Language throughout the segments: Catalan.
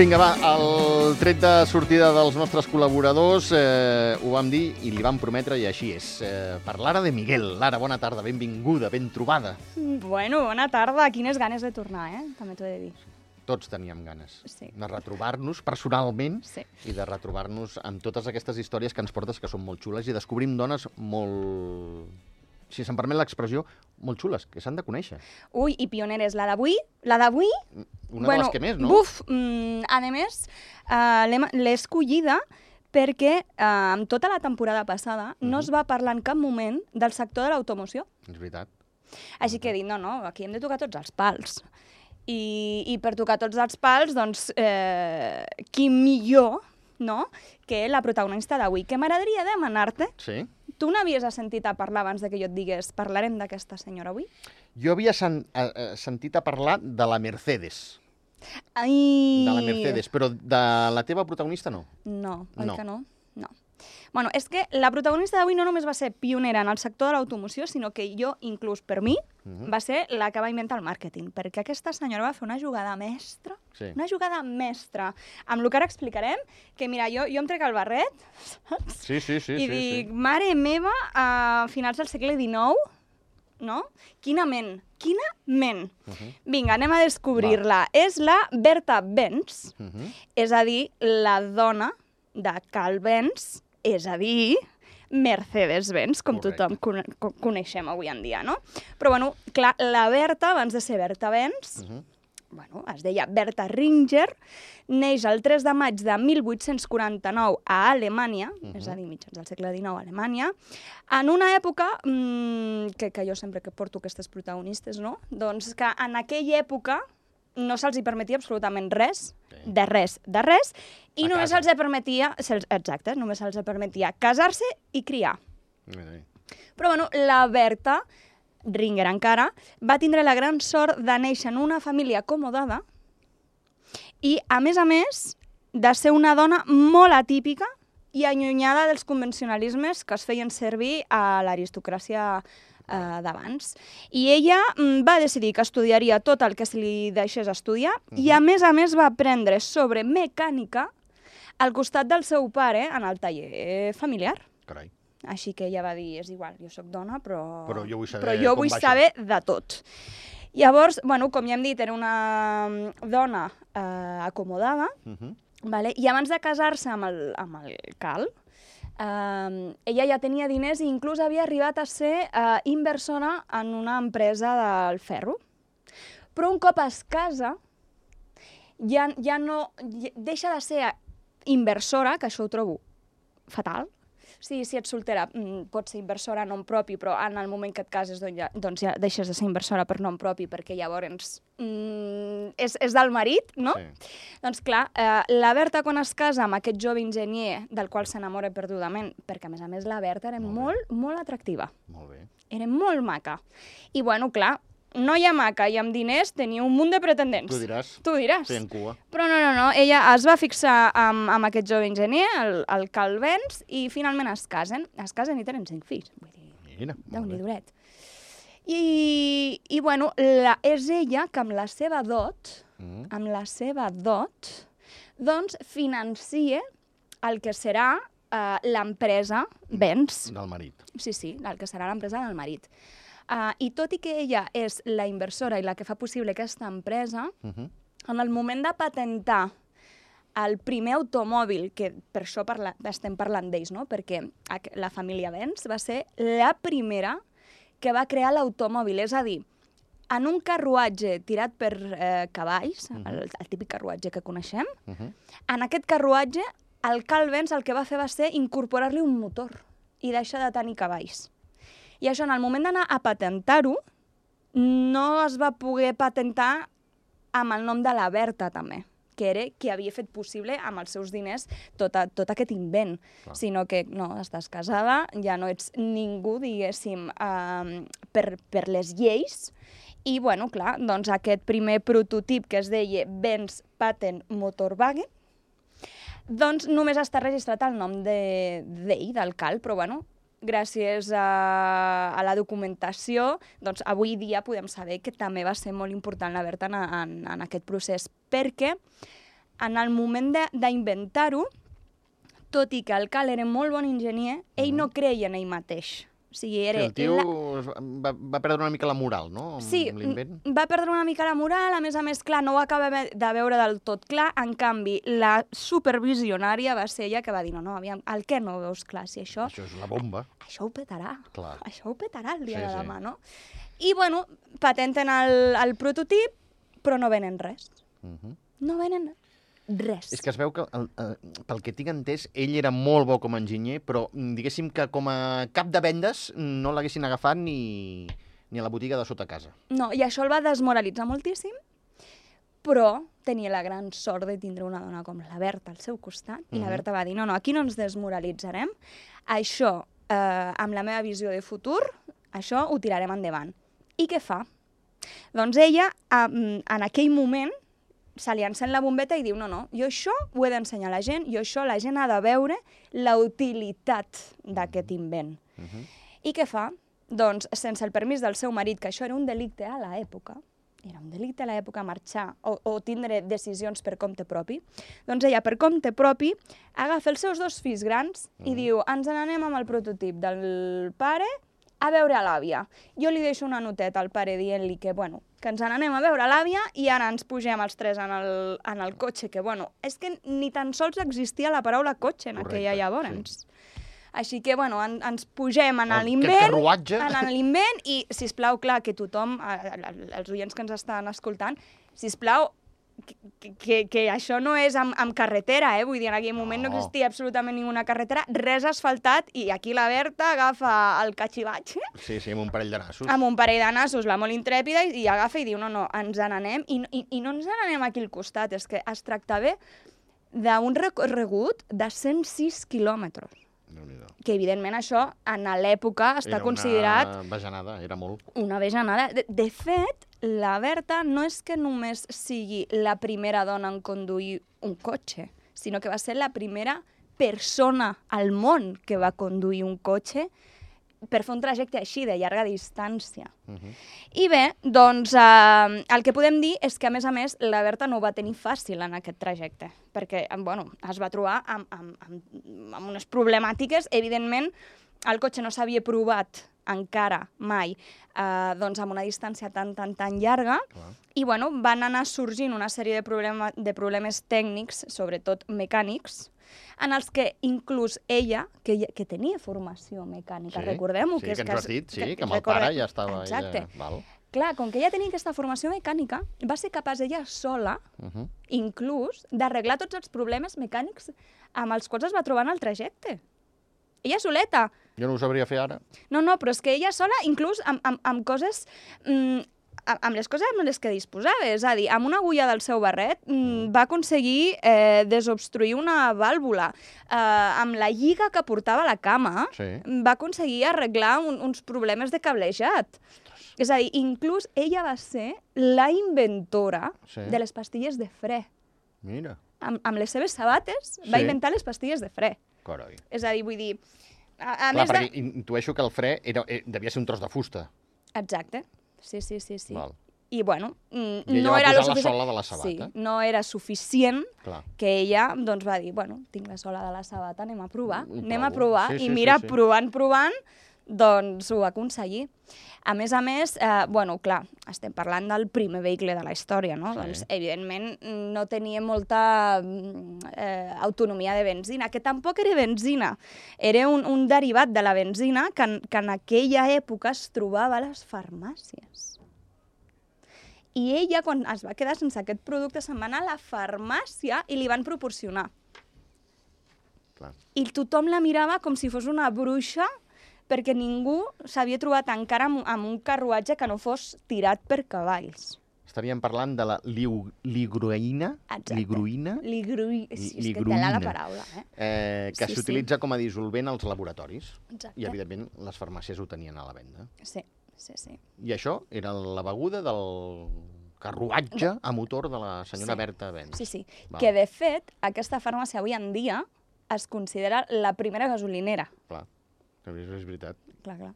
Vinga, va, el tret de sortida dels nostres col·laboradors eh, ho vam dir i li vam prometre i així és. Eh, per Lara de Miguel. Lara, bona tarda, benvinguda, ben trobada. Bueno, bona tarda. Quines ganes de tornar, eh? També t'ho he de dir. Tots teníem ganes Sí. de retrobar-nos personalment Sí. i de retrobar-nos amb totes aquestes històries que ens portes que són molt xules i descobrim dones molt, si se'm permet l'expressió, molt xules, que s'han de conèixer. Ui, i pioneres. La d'avui, la d'avui... Una de les que més, no? Buf, mm, a més, uh, l'he escollida perquè uh, en tota la temporada passada no Mhm. es va parlar en cap moment del sector de l'automoció. És veritat. Així que he dit, no, no, aquí hem de tocar tots els pals. I, i per tocar tots els pals, doncs, eh, qui millor no? que la protagonista d'avui. Que m'agradaria demanar-te Sí. Tu n'havies sentit a parlar abans de que jo et digués parlarem d'aquesta senyora avui? Jo havia sen eh, eh, sentit a parlar de la Mercedes, Ai... de la Mercedes, però de la teva protagonista no. No, oi No. que no? No. Bueno, és que la protagonista d'avui no només va ser pionera en el sector de l'automoció, sinó que jo, inclús per mi, Mhm. va ser la que va inventar el màrqueting, perquè aquesta senyora va fer una jugada mestra, Sí. una jugada mestra, amb el que ara explicarem, que mira, jo, jo em trec el barret, saps? Sí, sí, sí. I sí, dic, sí. mare meva, a finals del segle XIX, no? Quina ment, quina ment. Uh -huh. Vinga, anem a descobrir-la. És la Berta Benz, Uh -huh. és a dir, la dona de Carl Benz, és a dir, Mercedes-Benz, com Correcte. tothom cone co- coneixem avui en dia, no? Però, bueno, clar, la Berta, abans de ser Berta Benz, Uh -huh. bueno, es deia Berta Ringer, neix el 3 de maig de 1849 a Alemanya, uh Mhm. -huh. és a dir, mitjans del segle XIX a Alemanya, en una època mmm, que, que jo sempre que porto aquestes protagonistes, no? Doncs que en aquella època no se'ls hi permetia absolutament res. De res, de res, i A només casa. se'ls permetia, exacte, només se'ls permetia casar-se i criar. Sí. Però, bueno, la Berta, Ringer encara, va tindre la gran sort de néixer en una família acomodada i, a més a més, de ser una dona molt atípica i allunyada dels convencionalismes que es feien servir a l'aristocràcia eh, d'abans. I ella mm, va decidir que estudiaria tot el que se li deixés estudiar i, a més a més, va aprendre sobre mecànica al costat del seu pare en el taller familiar. Carai. Així que ella va dir, és igual, jo sóc dona, però, Però jo vull saber però jo vull va això." saber de tot. Llavors, bueno, com ja hem dit, era una mm, dona eh, acomodada, Uh -huh. vale? i abans de casar-se amb, el, amb el Cal, eh, ella ja tenia diners i inclús havia arribat a ser eh, inversora en una empresa del ferro. Però un cop es casa, ja, ja no... ja- deixa de ser inversora, que això ho trobo fatal. Sí, si ets soltera, mm, pots ser inversora a nom propi, però en el moment que et cases doncs ja, doncs ja deixes de ser inversora per nom propi, perquè llavors mm, és, és del marit, no? Sí. Doncs clar, eh, la Berta quan es casa amb aquest jove enginyer del qual s'enamora perdudament, perquè a més a més la Berta era Molt molt, molt atractiva, Molt bé. era molt maca. I bueno, clar, noia maca i amb diners tenia un munt de pretendents. Tu diràs. Tu diràs. Feien cua. Però no, no, no, ella es va fixar amb, amb aquest jove enginyer, el, el Cal Benz, i finalment es casen. Es casen i tenen cinc fills. Vull dir, Mira, déu nhi duret. I, i bueno, la, és ella que amb la seva dot, Mm. amb la seva dot, doncs financia el que serà eh, l'empresa Benz. Del marit. Sí, sí, el que serà l'empresa del marit. Uh, I tot i que ella és la inversora i la que fa possible aquesta empresa, Uh -huh. en el moment de patentar el primer automòbil, que per això parla, estem parlant d'ells, no? perquè la família Benz va ser la primera que va crear l'automòbil, és a dir, en un carruatge tirat per eh, cavalls, Mhm. el, el típic carruatge que coneixem, Uh -huh. en aquest carruatge el Carl Benz el que va fer va ser incorporar-li un motor i deixar de tenir cavalls. I això, en el moment d'anar a patentar-ho, no es va poder patentar amb el nom de la Berta, també que era qui havia fet possible amb els seus diners tot, a, tot aquest invent, Clar. sinó que no, estàs casada, ja no ets ningú, diguéssim, eh, per, per les lleis, i, bueno, clar, doncs aquest primer prototip que es deia Benz Patent Motorwagen, doncs només està registrat el nom de- d'ell, del Cal, però bueno, gràcies a, a la documentació, doncs avui dia podem saber que també va ser molt important la Berta en, en, en aquest procés, perquè en el moment de- d'inventar-ho, tot i que el Cal era molt bon enginyer, ell no creia en ell mateix. O sigui, Sí, era el tio la- va, va, perdre una mica la moral, no? Amb Sí, va perdre una mica la moral, a més a més, clar, no ho acaba de veure del tot clar, en canvi, la supervisionària va ser ella que va dir, no, no, aviam, el què no veus clar, si això, Això és la bomba. això ho petarà, Clar. això ho petarà el dia Sí, de sí. demà, no? I, bueno, patenten el, el prototip, però no venen res. Uh -huh. No venen res. És que es veu que, el, eh, pel que tinc entès, ell era molt bo com a enginyer, però mm, diguéssim que com a cap de vendes no l'haguessin agafat ni, ni a la botiga de sota casa. No, i això el va desmoralitzar moltíssim, però tenia la gran sort de tindre una dona com la Berta al seu costat, i la Mhm. Berta va dir, no, no, aquí no ens desmoralitzarem, això, eh, amb la meva visió de futur, això ho tirarem endavant. I què fa? Doncs ella, en aquell moment, se li encén la bombeta i diu, no, no, jo això ho he d'ensenyar a la gent, jo això la gent ha de veure la utilitat d'aquest invent. Uh -huh. I què fa? Doncs, sense el permís del seu marit, que això era un delicte a l'època, era un delicte a l'època marxar o, o tindre decisions per compte propi, doncs ella, per compte propi, agafa els seus dos fills grans i diu, ens n'anem amb el prototip del pare a veure l'àvia. Jo li deixo una noteta al pare dient-li que, bueno, que ens n'anem a veure l'àvia i ara ens pugem els tres en el, en el cotxe, que, bueno, és que ni tan sols existia la paraula cotxe en Correcte, aquella llavors. Així que, bueno, en, ens pugem en l'invent, en l'invent i, si plau clar, que tothom, els oients que ens estan escoltant, si plau que, que, que això no és amb, amb carretera, eh? Vull dir, en aquell moment no, No. existia absolutament ninguna carretera, res asfaltat, i aquí la Berta agafa el catxivatge Sí, sí, amb un parell de nassos. amb un parell de nassos, la molt intrèpida, i, i agafa i diu, no, no, ens n'anem, i, i, i no ens n'anem aquí al costat, és que es tractava d'un recorregut de 106 quilòmetres que evidentment això en l'època està Era considerat una bajanada, era molt. una vejanada. De, de fet, la Berta no és que només sigui la primera dona en conduir un cotxe, sinó que va ser la primera persona al món que va conduir un cotxe per fer un trajecte així, de llarga distància. Uh -huh. I bé, doncs eh, el que podem dir és que, a més a més, la Berta no ho va tenir fàcil en aquest trajecte, perquè eh, bueno, es va trobar amb, amb, amb, amb unes problemàtiques. Evidentment, el cotxe no s'havia provat encara mai eh, doncs amb una distància tan, tan, tan llarga, Clar. i bueno, van anar sorgint una sèrie de, problema, de problemes tècnics, sobretot mecànics, en els que inclús ella, que, que tenia formació mecànica, Sí, recordem-ho, sí, que, és, que ens ho has dit, sí, que, amb el pare ja estava... Exacte. Ella... Val. Clar, com que ella tenia aquesta formació mecànica, va ser capaç ella sola, Uh -huh. inclús, d'arreglar tots els problemes mecànics amb els quals es va trobar en el trajecte. Ella soleta. Jo no ho sabria fer ara. No, no, però és que ella sola, inclús amb, amb, amb coses... Mm, amb les coses amb les que disposava, és a dir, amb una agulla del seu barret mm, va aconseguir eh, desobstruir una vàlvula. Eh, amb la lliga que portava a la cama Sí. va aconseguir arreglar un, uns problemes de cablejat. És a dir, inclús ella va ser la inventora Sí. de les pastilles de fre. Mira, Amb, amb les seves sabates va Sí. inventar les pastilles de fre. coroi. És a dir, vull dir... A, a Clar, més perquè de... intueixo que el fre era, eh, devia ser un tros de fusta. Exacte. Sí, sí, sí, sí. Val. I, bueno, mm, I no era lo la sola de la sabata. Sí, no era suficient Clar. que ella doncs, va dir, bueno, tinc la sola de la sabata, anem a provar, anem a provar. Sí, I sí, mira, sí, sí. provant, provant, doncs ho aconseguir. A més a més, eh, bueno, clar, estem parlant del primer vehicle de la història, no? Sí. Doncs, evidentment, no tenia molta mm, eh, autonomia de benzina, que tampoc era benzina. Era un, un derivat de la benzina que en, que en aquella època es trobava a les farmàcies. I ella, quan es va quedar sense aquest producte, se'n va anar a la farmàcia i li van proporcionar. Clar. I tothom la mirava com si fos una bruixa perquè ningú s'havia trobat encara amb, amb un carruatge que no fos tirat per cavalls. Estaríem parlant de la liu, ligruïna, Exacte. ligruïna, Ligrui... Sí, és que tela la paraula, eh? eh, que Sí, sí. s'utilitza com a dissolvent als laboratoris. Exacte. I, evidentment, les farmàcies ho tenien a la venda. Sí, sí, sí. I això era la beguda del carruatge a motor de la senyora Sí. Berta Benz. Sí, sí. Val. Que, de fet, aquesta farmàcia avui en dia es considera la primera gasolinera. Clar, és, és veritat. Clar, clar.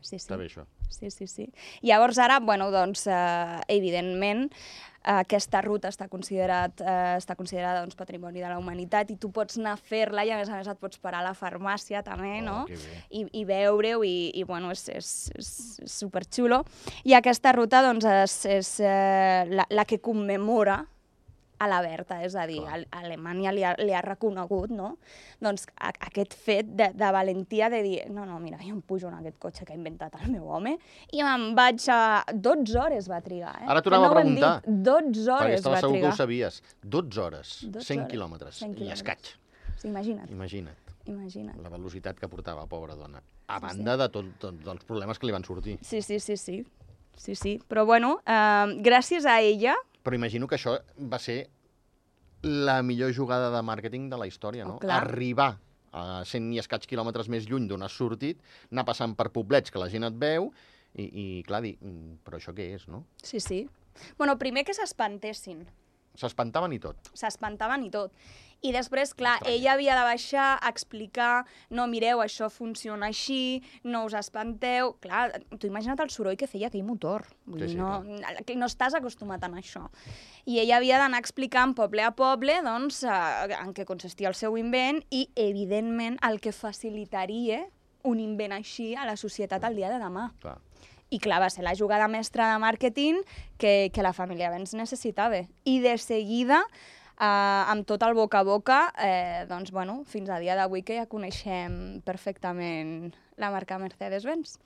Sí, sí. Està bé això. Sí, sí, sí. Llavors ara, bueno, doncs, eh, evidentment, aquesta ruta està, considerat, eh, està considerada doncs, patrimoni de la humanitat i tu pots anar a fer-la i a més a més et pots parar a la farmàcia també, Oh, no? I, i veure-ho i, i bueno, és, és, és superxulo. I aquesta ruta doncs, és, és eh, la, la que commemora a la Berta, és a dir, Clar. a Alemanya li ha, li ha reconegut no? doncs, a, aquest fet de, de valentia de dir no, no, mira, jo em pujo en aquest cotxe que ha inventat el meu home i me'n vaig a... 12 hores va trigar, eh? Ara t'ho anava no a preguntar. dit, 12 Perquè hores estava va segur que trigar. ho sabies. 12 hores, 12 100 hores, quilòmetres 100 i escaig. Sí, imagina't, Imagina't imagina't. la velocitat que portava, pobra dona. A Sí, banda de tot, tot, dels problemes que li van sortir. Sí, sí, sí, sí. Sí, sí. Però bueno, eh, gràcies a ella Però imagino que això va ser la millor jugada de màrqueting de la història, no? Oh, clar. Arribar a 100 i escaig quilòmetres més lluny d'on has sortit, anar passant per poblets que la gent et veu i, i clar, dir, "Mm, però això què és, no? Sí, sí. Bueno, primer que s'espantessin. S'espantaven i tot. S'espantaven i tot. I després, clar, Estranya. ella havia de baixar a explicar no, mireu, això funciona així, no us espanteu... Clar, tu imagina't el soroll que feia aquell motor. Vull Sí, dir, sí, no, que no estàs acostumat a això. I ella havia d'anar explicant poble a poble doncs, eh, en què consistia el seu invent i, evidentment, el que facilitaria un invent així a la societat al dia de demà. Clar. I clar, va ser la jugada mestra de màrqueting que, que la família Benz necessitava. I de seguida, eh, amb tot el boca a boca, eh, doncs, bueno, fins a dia d'avui que ja coneixem perfectament la marca Mercedes-Benz.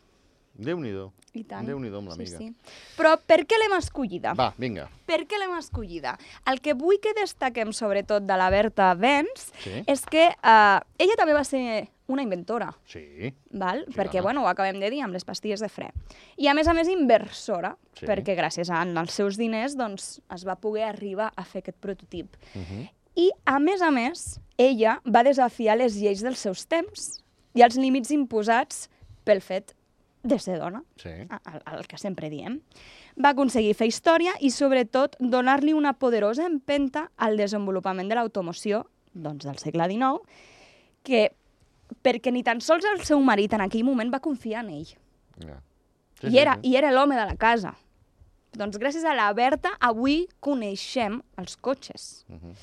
Déu-n'hi-do. I tant. Déu-n'hi-do amb l'amiga. Sí, sí. Però per què l'hem escollida? Va, vinga. Per què l'hem escollida? El que vull que destaquem sobretot de la Berta Benz Sí. és que eh, ella també va ser una inventora. Sí. val? Sí, perquè, home. bueno, ho acabem de dir, amb les pastilles de fre. I, a més a més, inversora, Sí. perquè gràcies a- als seus diners doncs, es va poder arribar a fer aquest prototip. Uh -huh. I, a més a més, ella va desafiar les lleis dels seus temps i els límits imposats pel fet de ser dona, Sí. el, el que sempre diem. Va aconseguir fer història i, sobretot, donar-li una poderosa empenta al desenvolupament de l'automoció doncs, del segle XIX, que perquè ni tan sols el seu marit en aquell moment va confiar en ell. Ja. Sí, I, era, I era l'home de la casa. Doncs gràcies a la Berta avui coneixem els cotxes. Uh -huh.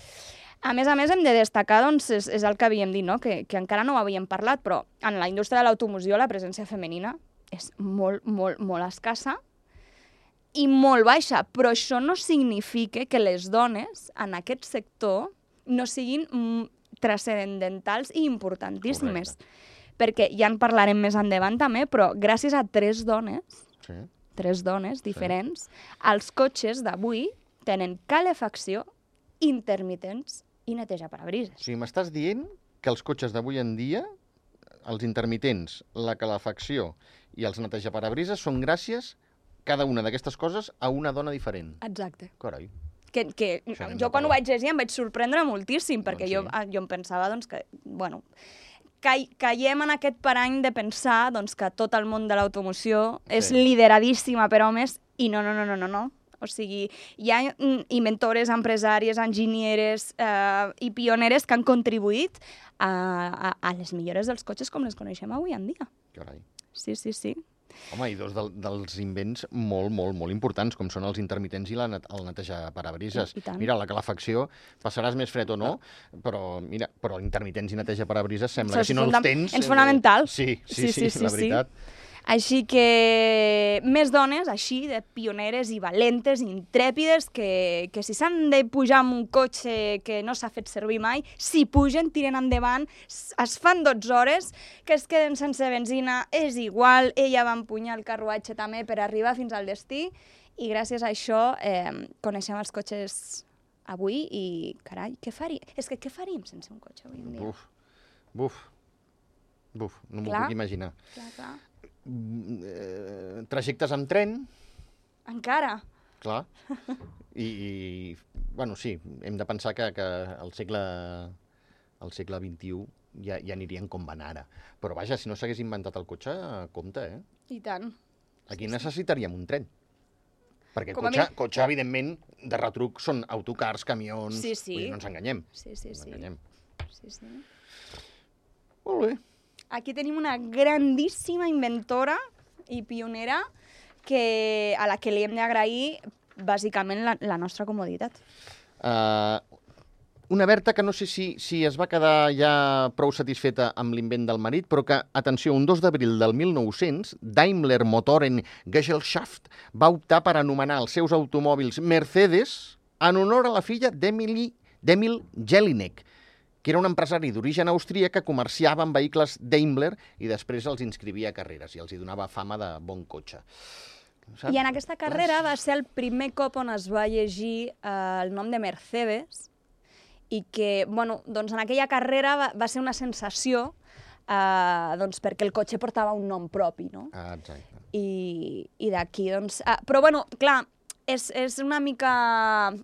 A més a més, hem de destacar, doncs, és, és el que havíem dit, no? que, que encara no ho havíem parlat, però en la indústria de l'automoció la presència femenina és molt, molt, molt escassa i molt baixa, però això no significa que les dones en aquest sector no siguin transcendentals i importantíssimes. Perquè ja en parlarem més endavant també, però gràcies a tres dones, Sí. tres dones diferents, els cotxes d'avui tenen calefacció, intermitents i neteja O parabrises. sigui, m'estàs dient que els cotxes d'avui en dia, els intermitents, la calefacció i els netejaparabrises són gràcies, cada una d'aquestes coses, a una dona diferent. Exacte. Carai. Que, que jo quan ho vaig llegir em vaig sorprendre moltíssim, perquè Doncs jo, sí. ah, jo em pensava doncs, que, bueno, ca caiem en aquest parany de pensar doncs, que tot el món de l'automoció és Sí. lideradíssima per homes i no, no, no, no, no, no. O sigui, hi ha inventores, empresàries, enginyeres eh, i pioneres que han contribuït a, a, a les millores dels cotxes com les coneixem avui en dia. Carai. Sí, sí, sí. Home, i dos del, dels invents molt, molt, molt importants, com són els intermitents i la net, el netejar parabrises. I- i tant. Mira, la calefacció, passaràs més fred o no, però, mira, però intermitents i neteja parabrises sembla que si no els tens... és eh, fonamental. Sí, sí, Sí, sí, sí, sí, la sí, sí. Així que més dones, així, de pioneres i valentes, intrèpides, que, que si s'han de pujar amb un cotxe que no s'ha fet servir mai, si pugen, tiren endavant, es fan 12 hores, que es queden sense benzina, és igual, ella va empunyar el carruatge també per arribar fins al destí, i gràcies a això eh, coneixem els cotxes avui i, carai, què faríem? És que què faríem sense un cotxe avui en dia? Buf, buf, buf, no m'ho puc imaginar. Clar, clar. Eh, trajectes amb tren, Encara? clar, i, i bueno, sí, hem de pensar que, que el segle el segle XXI ja, ja anirien com van ara. Però vaja, si no s'hagués inventat el cotxe, compte, eh? I tant. Aquí necessitaríem un tren. Perquè Com cotxe, mínim- cotxe, evidentment, de retruc són autocars, camions... Sí, sí. Vull dir, no ens enganyem. Sí, sí, no ens sí. enganyem. sí, sí. Molt bé. Aquí tenim una grandíssima inventora i pionera que, a la que li hem d'agrair bàsicament la, la nostra comoditat. Uh, una Berta que no sé si, si es va quedar ja prou satisfeta amb l'invent del marit, però que, atenció, un 2 d'abril del 1900, Daimler Motoren Gesellschaft va optar per anomenar els seus automòbils Mercedes en honor a la filla d'Emily d'Emil Jelinek, que era un empresari d'origen austríac que comerciava amb vehicles Daimler i després els inscrivia a carreres i els hi donava fama de bon cotxe. I en aquesta carrera va ser el primer cop on es va llegir eh, el nom de Mercedes i que, bueno, doncs en aquella carrera va, va ser una sensació eh, doncs perquè el cotxe portava un nom propi, no? Ah, exacte. I, i d'aquí, doncs... Eh, però, bueno, clar, és, és una mica...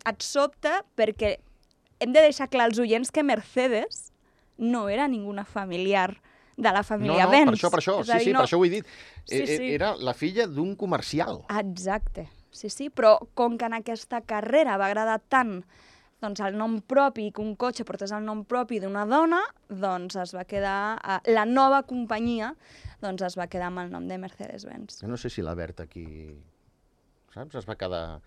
et sobta perquè hem de deixar clar als oients que Mercedes no era ninguna familiar de la família no, no, Benz. per això, per això, sí, dir, sí, no- per això ho he dit. Sí, E- e- sí. Era la filla d'un comercial. Exacte, sí, sí, però com que en aquesta carrera va agradar tant doncs, el nom propi, que un cotxe portés el nom propi d'una dona, doncs es va quedar, eh, la nova companyia doncs es va quedar amb el nom de Mercedes-Benz. Jo no sé si la Berta aquí, saps, es va quedar...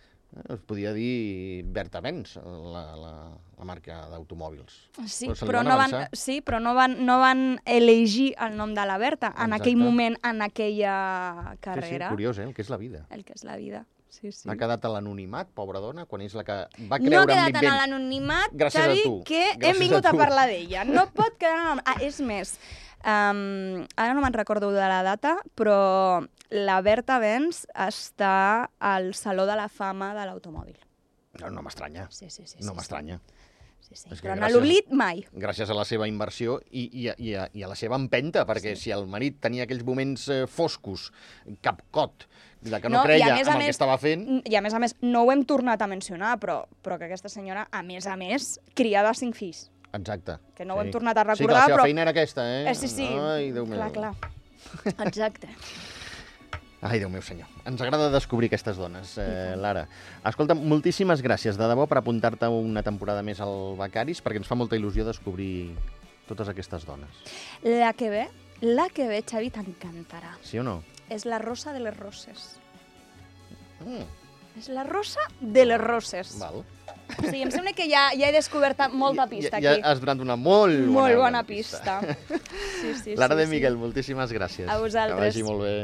Es podia dir Berta Benz, la, la, la marca d'automòbils. Sí, Però però, van no van, sí, però no van, no van elegir el nom de la Berta en aquell Exacte. moment, en aquella Sí, sí, carrera. curiós, eh? El que és la vida. el que és la vida. Sí, sí. Ha quedat a l'anonimat, pobra dona, quan és la que va No creure ha en quedat en l'invent. l'anonimat, Gràcies a Xavi, tu. que Gràcies hem vingut a a, parlar d'ella. No pot quedar en l'anonimat. Ah, és més, um, ara no me'n recordo de la data, però la Berta Benz està al Saló de la Fama de l'Automòbil. No, no m'estranya. Sí, sí, sí. No sí, m'estranya. Sí, sí. Que Però gràcies- l'oblit mai. Gràcies a la seva inversió i, i, i, a, i a la seva empenta, perquè si el marit tenia aquells moments eh, foscos, capcot, de que no, No, creia en el que més- estava fent, I a més a més, no ho hem tornat a mencionar, però, però que aquesta senyora, a més a més, criava cinc fills. Exacte. Que no ho hem tornat a Sí, que recordar, la seva però- feina era aquesta, eh? Eh, sí, sí. Ai, Déu meu. clar, clar. Exacte. Ai, Déu meu senyor. Ens agrada descobrir aquestes dones, eh, Lara. Escolta, moltíssimes gràcies, de debò, per apuntar-te una temporada més al Becaris, perquè ens fa molta il·lusió descobrir totes aquestes dones. La que ve, la que ve, Xavi, t'encantarà. Sí o no? És la rosa de les roses. Mm, És la rosa de les roses. val. O sigui, em sembla que ja, ja he descobert molta pista ja, aquí. Ja has donat una molt bona, Molt bona pista. Sí, sí, Lara sí, de sí. Miguel, moltíssimes gràcies. A vosaltres. Que vagi molt bé.